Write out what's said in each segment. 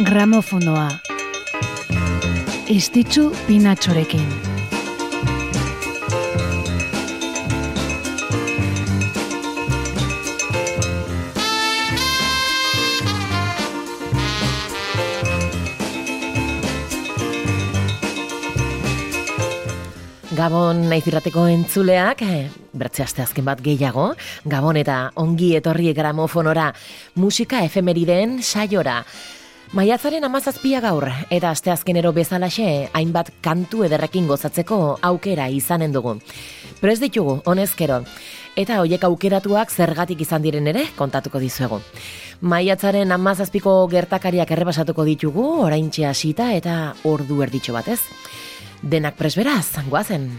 Gramofonoa. Estitzu pinatxorekin. Gabon naiz irrateko entzuleak, eh, bertze aste azken bat gehiago, Gabon eta ongi etorri gramofonora, musika efemeriden saiora. Maiatzaren amazazpia gaur, eta aste azkenero bezalaxe, hainbat kantu ederrekin gozatzeko aukera izanen dugu. Prez ditugu, honezkero, eta hoiek aukeratuak zergatik izan diren ere, kontatuko dizuegu. Maiatzaren amazazpiko gertakariak errebasatuko ditugu, orain hasita eta ordu erditxo batez. Denak presberaz, guazen.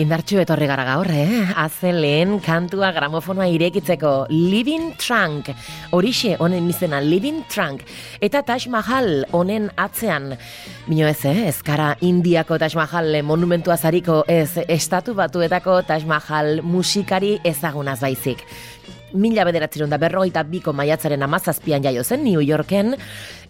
Indartxu etorri gara gaur, eh? Azen lehen kantua gramofonoa irekitzeko Living Trunk. Horixe honen izena Living Trunk. Eta Taj Mahal honen atzean. Bino ez, eh? Ezkara Indiako Taj Mahal monumentua zariko ez estatu batuetako Taj Mahal musikari ezagunaz baizik. Mila bederatzeron da berrogeita biko maiatzaren amazazpian jaio zen New Yorken.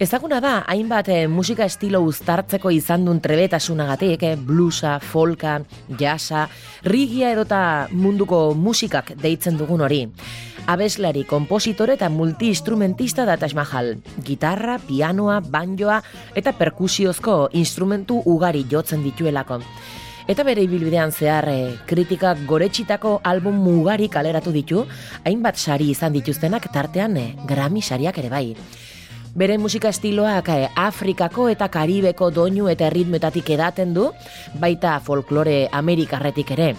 Ezaguna da, hainbat eh, musika estilo uztartzeko izan duen trebetasunagatik, eh, bluesa, folka, jasa, rigia edota munduko musikak deitzen dugun hori. Abeslari, kompositore eta multiinstrumentista da Taj Mahal. Gitarra, pianoa, banjoa eta perkusiozko instrumentu ugari jotzen dituelako. Eta bere ibilbidean zehar eh, kritika goretsitako album mugari kaleratu ditu, hainbat sari izan dituztenak tartean eh, Grammy sariak ere bai. Bere musika estiloak eh, Afrikako eta Karibeko doinu eta erritmetatik edaten du, baita folklore Amerikarretik ere.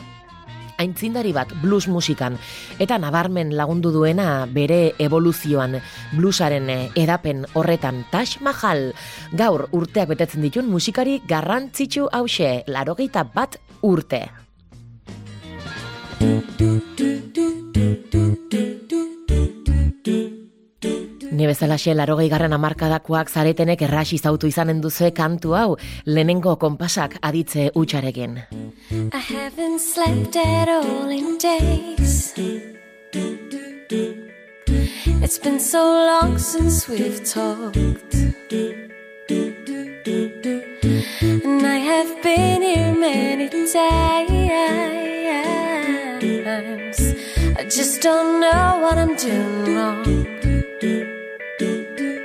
Aintzindari bat blues musikan eta nabarmen lagundu duena bere evoluzioan bluesaren eh, edapen horretan Taj Mahal gaur urteak betetzen ditun musikari garrantzitsu hause larogeita bat urte. Ni bezala xe larogei garren amarkadakoak zaretenek errasi zautu izanen duzue kantu hau lehenengo konpasak aditze utxarekin. I haven't slept at all in days. It's been so long since we've talked. And I have been here many times. I just don't know what I'm doing wrong.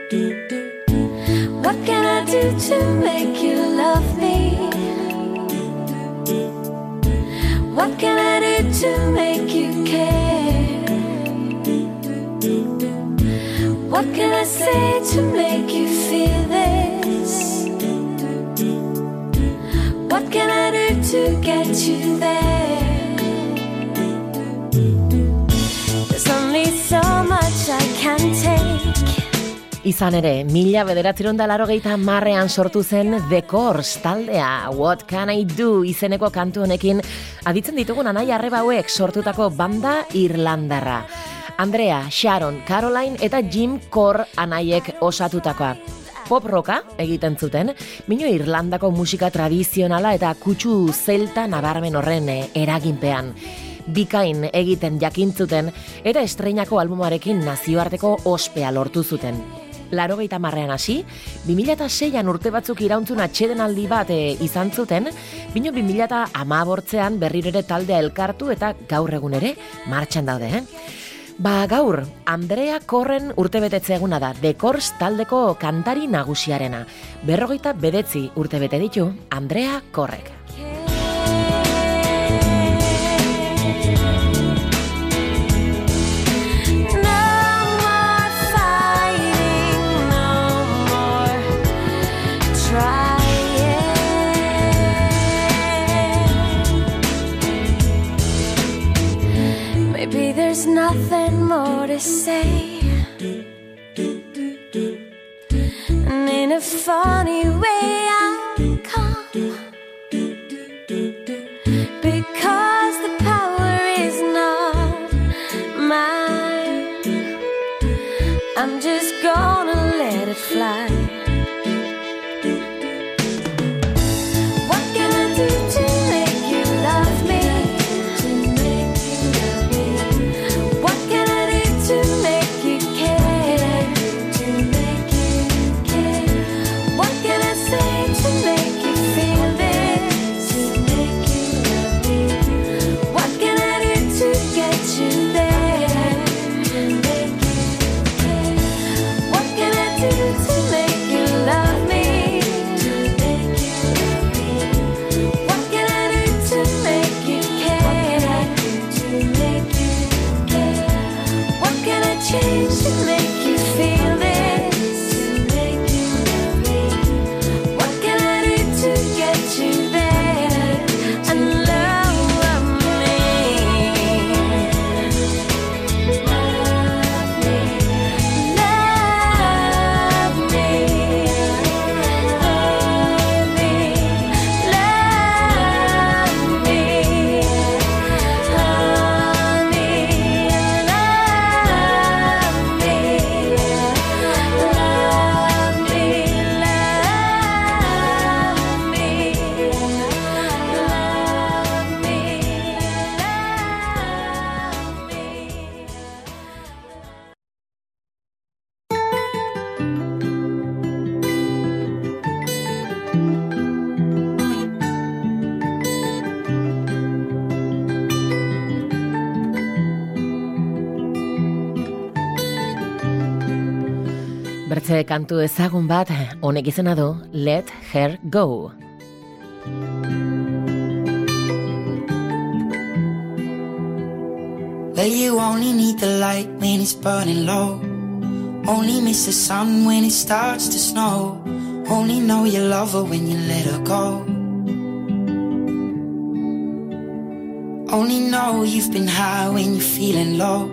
What can I do to make you love me? What can I do to make you care? What can I say to make you feel this? What can I do to get you there? Izan ere, mila bederatzeron da larogeita marrean sortu zen The Course taldea What Can I Do izeneko kantu honekin aditzen ditugun anai arreba hauek sortutako banda Irlandarra. Andrea, Sharon, Caroline eta Jim Core anaiek osatutakoa. Pop rocka egiten zuten, mino Irlandako musika tradizionala eta kutsu zelta nabarmen horren eh, eraginpean bikain egiten jakintzuten eta estreinako albumarekin nazioarteko ospea lortu zuten. Larogeita marrean hasi, 2006an urte batzuk irauntzun atxeden aldi bat e, izan zuten, bino 2000 amabortzean berriro ere taldea elkartu eta gaur egun ere martxan daude, eh? Ba gaur, Andrea Korren urtebetetze eguna da, Dekors taldeko kantari nagusiarena. Berrogeita bedetzi urtebete ditu, Andrea Korrek. Nothing more to say. And in a funny way, Beatles kantu ezagun bat, honek izena du Let Her Go. Well, you only need the light when it's burning low. Only miss the sun when it starts to snow. Only know you love her when you let her go. Only know you've been high when you're feeling low.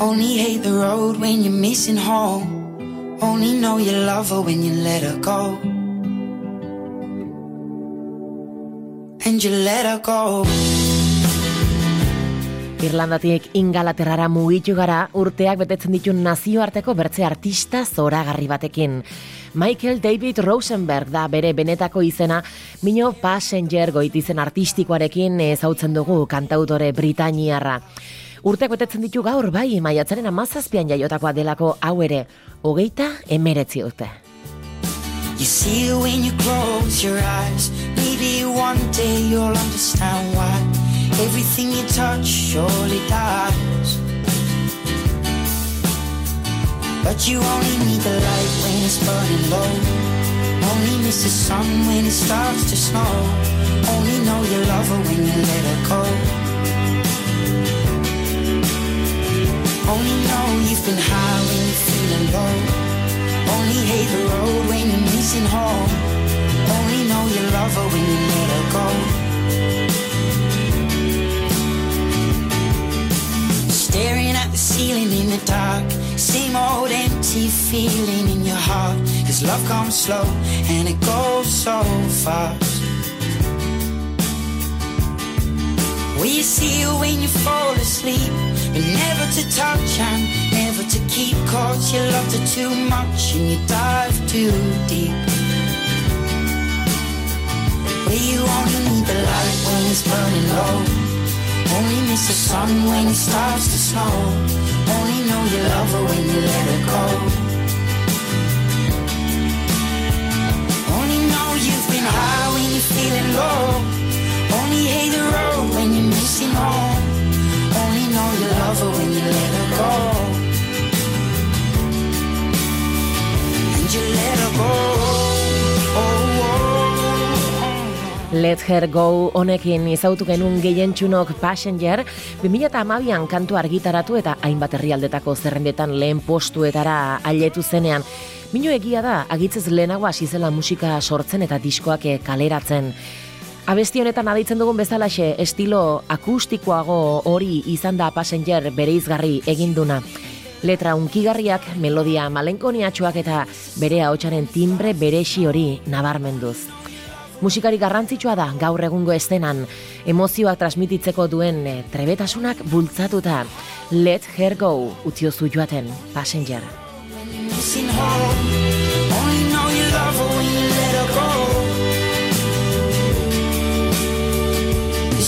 Only hate the road when you're missing home. Only know you love her when you let her go. And you let her go. Irlandatik ingalaterrara mugitu gara urteak betetzen ditu nazioarteko bertze artista zoragarri batekin. Michael David Rosenberg da bere benetako izena, mino passenger goitizen artistikoarekin ezautzen dugu kantautore Britainiarra. Urteak betetzen ditu gaur bai, maiatzaren amazazpian jaiotakoa delako hau ere, hogeita emeretzi urte. You see it when you close your eyes. Maybe one day you'll understand why everything you touch surely dies. But you only need the light when it's burning low. Only miss the sun when it starts to snow. Only know you love her when you let her go. Only know you've been high when you're feeling low. Only hate the road when you're missing home. Only know you love her when you let her go. Staring at the ceiling in the dark. Same old empty feeling in your heart. Cause love comes slow and it goes so fast. Will you see her when you fall asleep? But never to touch and never to keep. Cause you loved her too much and you dive too deep. Where you only need the light when it's burning low. Only miss the sun when it starts to snow. Only know you love her when you let her go. Only know you've been high when you're feeling low. Only hate the road when you're missing home. Know you love her when you let her go. And you let her go. Oh. Let Her Go honekin izautu genuen gehientxunok Passenger, 2008an kantu argitaratu eta hainbat herrialdetako zerrendetan lehen postuetara ailetu zenean. Mino egia da, agitzez lehenago hasi zela musika sortzen eta diskoak kaleratzen. Abesti honetan aditzen dugun bezalaxe, estilo akustikoago hori izan da Passenger bere izgarri eginduna. Letra unkigarriak, melodia malenkoniatxoak eta bere ahotsaren timbre beresi hori nabarmenduz. Musikari garrantzitsua da gaur egungo estenan, emozioak transmititzeko duen eh, trebetasunak bultzatuta. Let her go, utziozu joaten, passenger.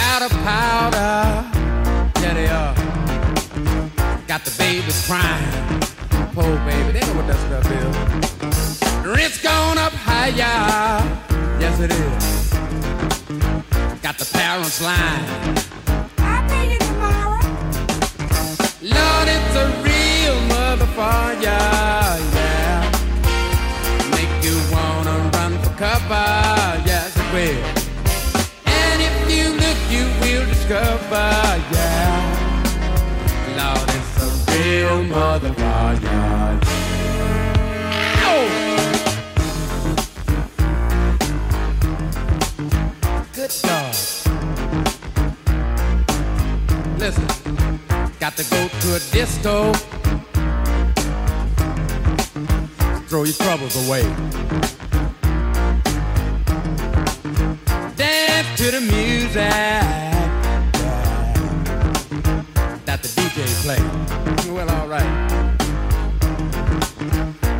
Out of powder. Yeah, they are. Got the babies crying. Poor baby, they know what that stuff is. Rent's gone up higher. Yes, it is. Got the parents lying. I'll pay you tomorrow. Lord, it's a real motherfucker. Yeah. Make you wanna run for cover. Motherfucker. Good God. Listen, got to go to a disco. Throw your troubles away. Dance to the music that the DJ play. Well, all right.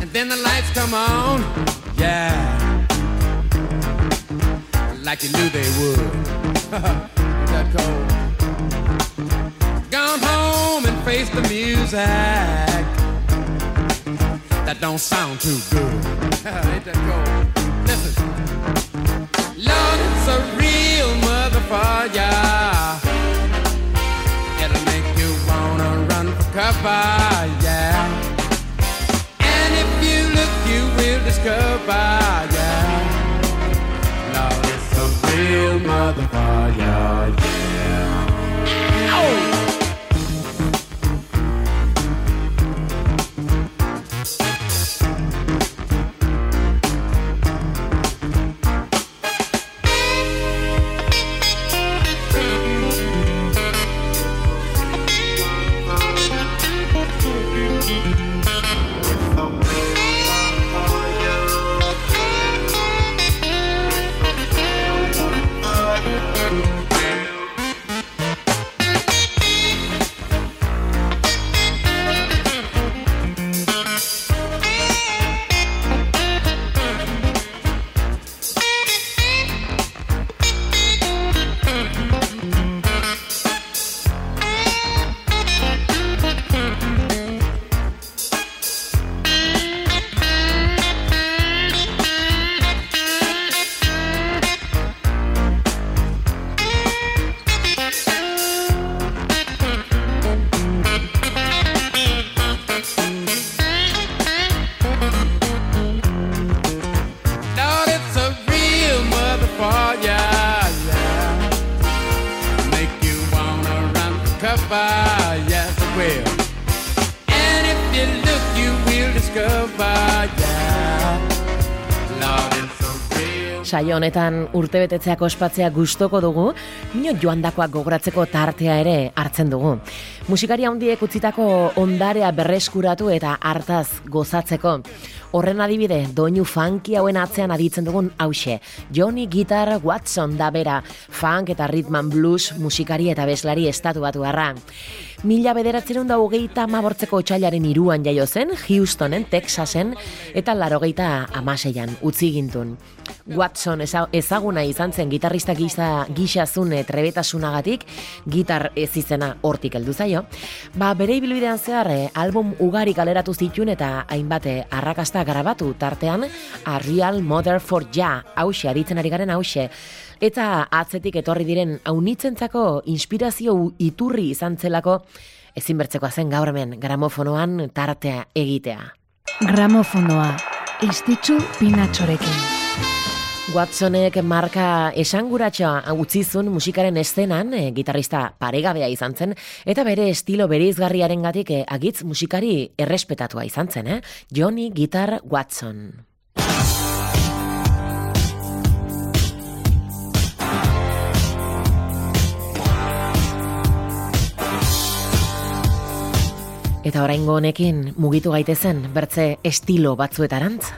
And then the lights come on, yeah, like you knew they would. Is that cold? Gone home and face the music that don't sound too good. Ain't that cold? Listen. Lord, it's a real motherfucker. Run for cover, yeah. And if you look, you will discover, yeah. Lord, it's a real motherfucker, yeah. Oh! Saio honetan urtebetetzeak ospatzea gustoko dugu, mino joandakoak gogoratzeko tartea ere hartzen dugu. Musikari handiek utzitako ondarea berreskuratu eta hartaz gozatzeko. Horren adibide, doinu funky hauen atzean aditzen dugun hause. Johnny Guitar Watson da bera, funk eta rhythm and blues musikari eta beslari estatu batu garra. Mila bederatzerun da hogeita amabortzeko otxailaren iruan jaio zen, Houstonen, Texasen, eta larogeita amaseian, utzi gintun. Watson eza- ezaguna izan zen gitarrista gisa, gixazun eh, trebetasunagatik, gitar ez izena hortik heldu zaio, ba bere ibilbidean zehar eh, album ugari kaleratu zituen eta hainbat eh, arrakasta grabatu tartean A Real Mother for Ja, hause, aritzen ari garen hause, eta atzetik etorri diren haunitzentzako inspirazio iturri izan zelako ezinbertzekoa zen gaur hemen gramofonoan tartea egitea. Gramofonoa. Istitzu pinatxorekin. Watsonek marka esanguratxoa utzizun musikaren eszenan, e, gitarrista paregabea izan zen, eta bere estilo bereizgarriaren gatik agitz musikari errespetatua izan zen, eh? Johnny Guitar Watson. Eta oraingo honekin mugitu gaitezen bertze estilo batzuetarantz.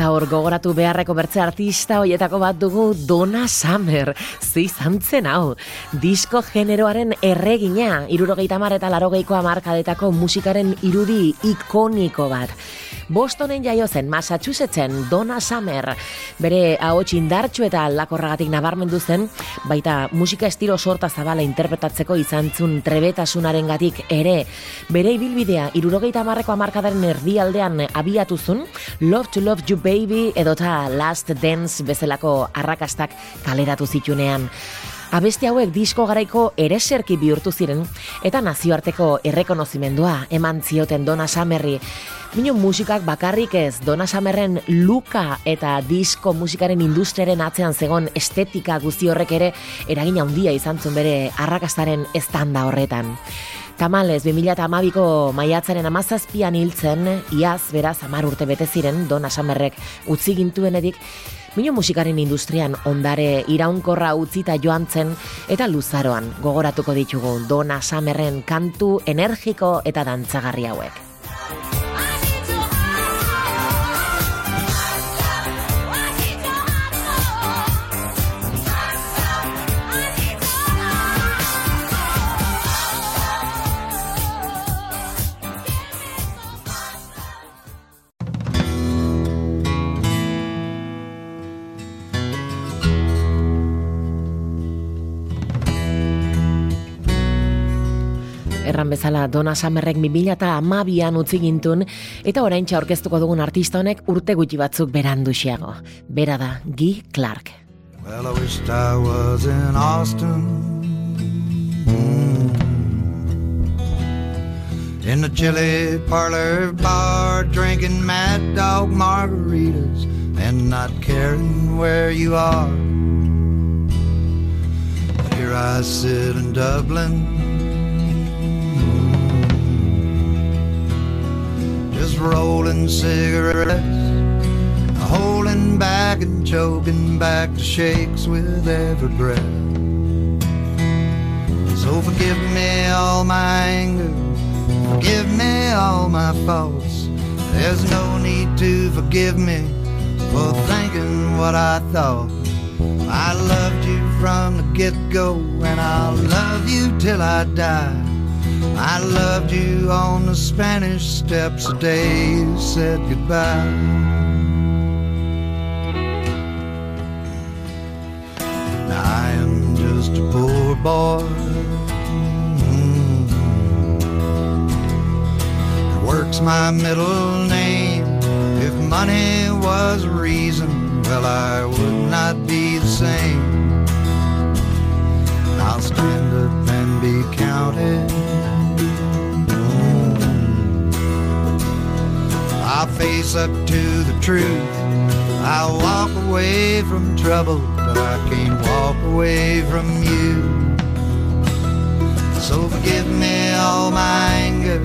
Gaur gogoratu beharreko bertze artista hoietako bat dugu Donna Summer. Zi zantzen hau. Disko generoaren erregina, irurogeita mar eta larogeiko amarkadetako musikaren irudi ikoniko bat. Bostonen jaio zen Massachusettsen Donna Summer. Bere ahots indartsu eta aldakorragatik nabarmendu zen, baita musika estilo sorta zabala interpretatzeko izan zun trebetasunaren ere. Bere ibilbidea irurogeita marreko amarkadaren erdialdean abiatu zun, Love to Love You Baby edota Last Dance bezalako arrakastak kaleratu zitunean. Abesti hauek disko garaiko ereserki bihurtu ziren eta nazioarteko errekonozimendua eman zioten Donna Summerri. Minu musikak bakarrik ez Donna Summerren luka eta disko musikaren industriaren atzean zegon estetika guzti horrek ere eragin handia izan zuen bere arrakastaren estanda horretan. Tamalez, 2008ko maiatzaren amazazpian hiltzen, iaz beraz amar urte bete ziren Donna Summerrek utzi gintuenedik, Minu musikaren industrian ondare iraunkorra utzita joan zen eta luzaroan gogoratuko ditugu Donna Summerren kantu energiko eta dantzagarri hauek. Bezala 2000 eta amabian utzi gintun eta orain aurkeztuko dugun artista honek urte gutxi batzuk beranduxiago. Bera da, Guy Clark. Well, I wished I was in Austin. Mm. In the chili parlor bar, drinking mad dog margaritas and not caring where you are. Here I sit in Dublin. Rolling cigarettes holding back and choking back the shakes with every breath. So forgive me all my anger, forgive me all my faults. There's no need to forgive me for thinking what I thought. I loved you from the get go, and I'll love you till I die. I loved you on the Spanish steps the day you said goodbye. I am just a poor boy. Mm. Works my middle name. If money was a reason, well, I would not be the same. I'll stand up and be counted. I'll face up to the truth. I'll walk away from trouble, but I can't walk away from you. So forgive me all my anger,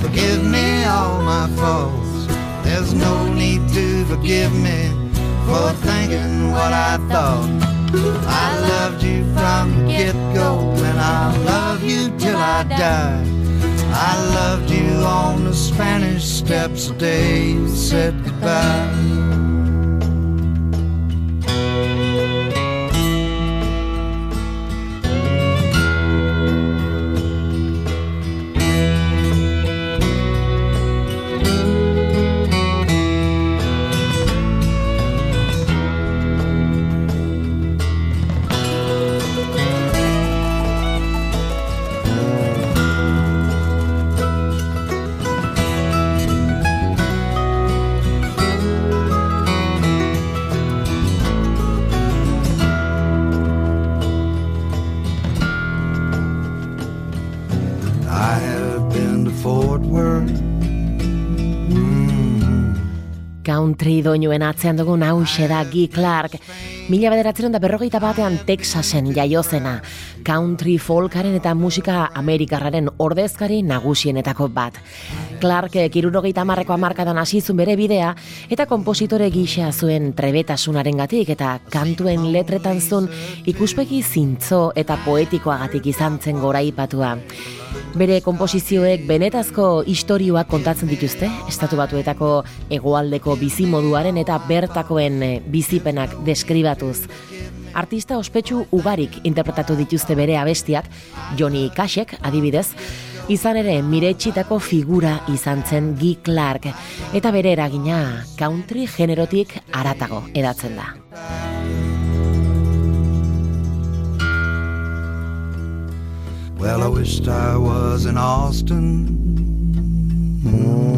forgive me all my faults. There's no need to forgive me for thinking what I thought. I loved you from the get go, and I'll love you till I die. I loved you on the Spanish steps the day said goodbye. Country doinuen atzean dugun hause da Guy Clark. Mila bederatzen da berrogeita batean Texasen jaiozena. Country folkaren eta musika amerikarraren ordezkari nagusienetako bat. Clarkek irurogeita marreko amarkadan hasizun bere bidea eta kompositore gisa zuen trebetasunaren gatik eta kantuen letretan zuen ikuspegi zintzo eta poetikoagatik izan zen goraipatua. Bere konposizioek benetazko istorioak kontatzen dituzte, estatu batuetako hegoaldeko bizimoduaren eta bertakoen eh, bizipenak deskribatuz. Artista ospetsu ugarik interpretatu dituzte bere abestiak, Johnny Cashek adibidez, izan ere miretxitako figura izan zen Guy Clark, eta bere eragina country generotik aratago edatzen da. Well, I wished I was in Austin. Mm.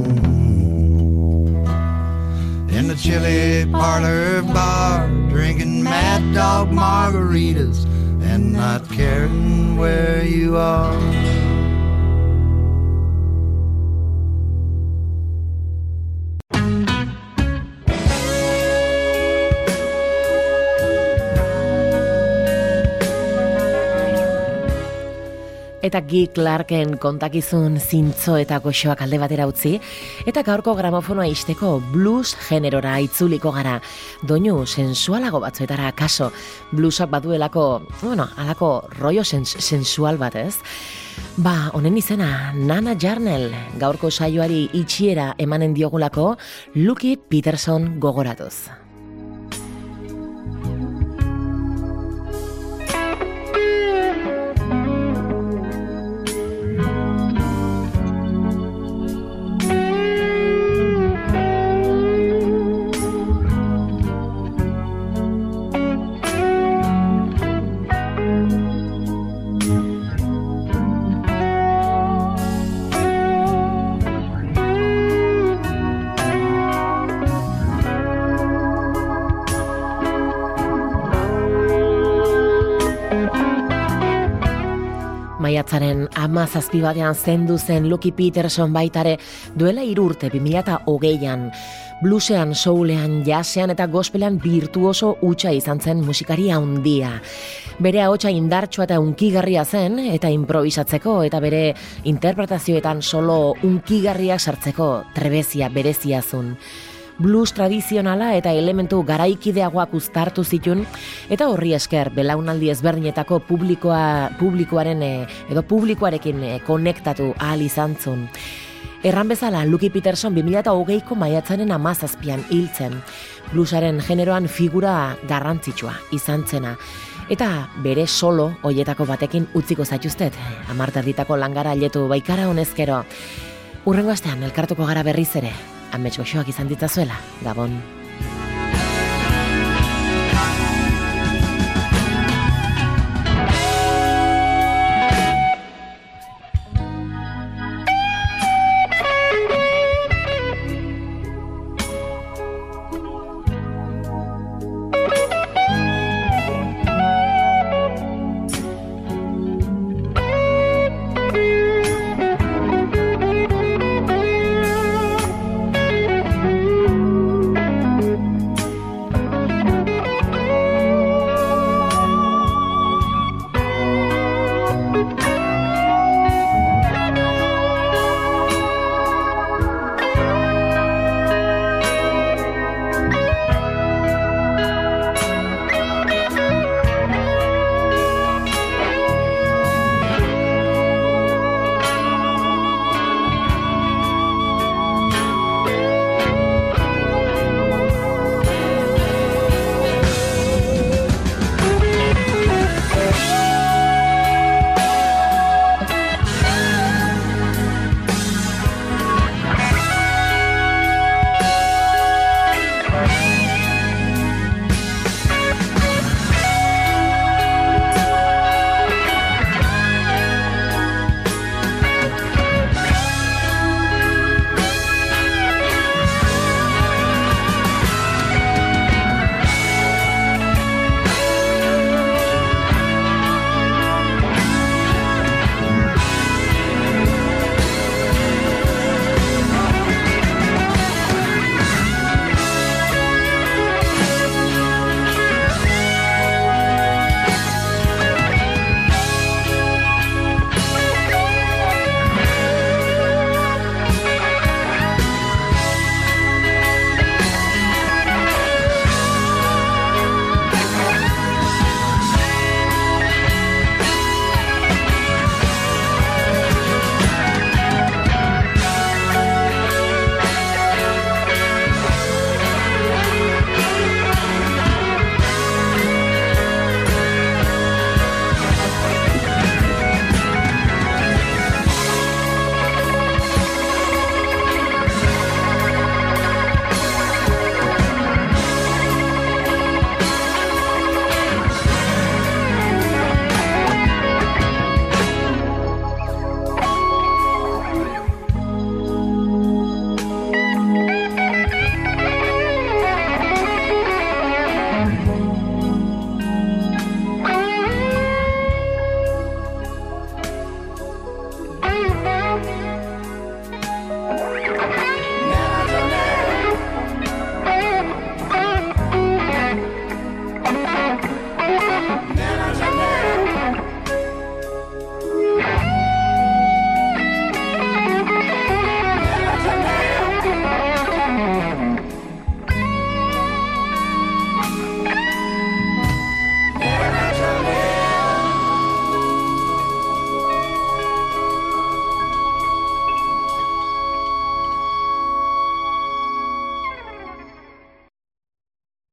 In the chili parlor bar, drinking mad dog margaritas and not caring where you are. Eta Guy Clarken kontakizun zintzo eta goxoak alde batera utzi, eta gaurko gramofonoa isteko blues generora itzuliko gara. Doinu sensualago batzuetara kaso, bluesak baduelako, bueno, alako rollo sens sensual bat ez? Ba, honen izena, Nana Jarnel, gaurko saioari itxiera emanen diogulako, Lucky Peterson gogoratuz. Ama zazpi batean zendu zen Lucky Peterson baitare duela irurte 2008an. Bluesean, soulean, jazzean eta gospelean virtuoso utxa izan zen musikaria handia. Bere ahotsa indartsua eta unkigarria zen eta improvisatzeko eta bere interpretazioetan solo unkigarriak sartzeko trebezia berezia zun blues tradizionala eta elementu garaikideagoak uztartu zitun eta horri esker belaunaldi ezberdinetako publikoa publikoaren eh, edo publikoarekin eh, konektatu ahal izan zun. Erran bezala, Lucky Peterson 2008ko maiatzaren amazazpian hiltzen. Bluesaren generoan figura garrantzitsua izan zena. Eta bere solo hoietako batekin utziko zaituztet, amarterditako langara aletu baikara honezkero. Urrengo astean elkartuko gara berriz ere, amets goxoak izan ditzazuela, Gabon.